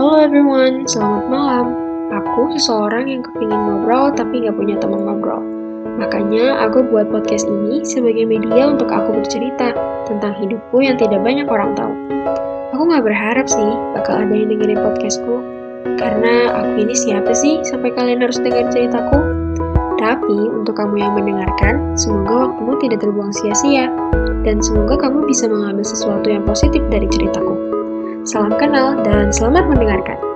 Halo everyone, selamat malam. Aku seseorang yang kepingin ngobrol tapi gak punya teman ngobrol. Makanya aku buat podcast ini sebagai media untuk aku bercerita tentang hidupku yang tidak banyak orang tahu. Aku gak berharap sih bakal ada yang dengerin podcastku. Karena aku ini siapa sih sampai kalian harus dengar ceritaku? Tapi untuk kamu yang mendengarkan, semoga waktumu tidak terbuang sia-sia. Dan semoga kamu bisa mengambil sesuatu yang positif dari ceritaku. Salam kenal dan selamat mendengarkan.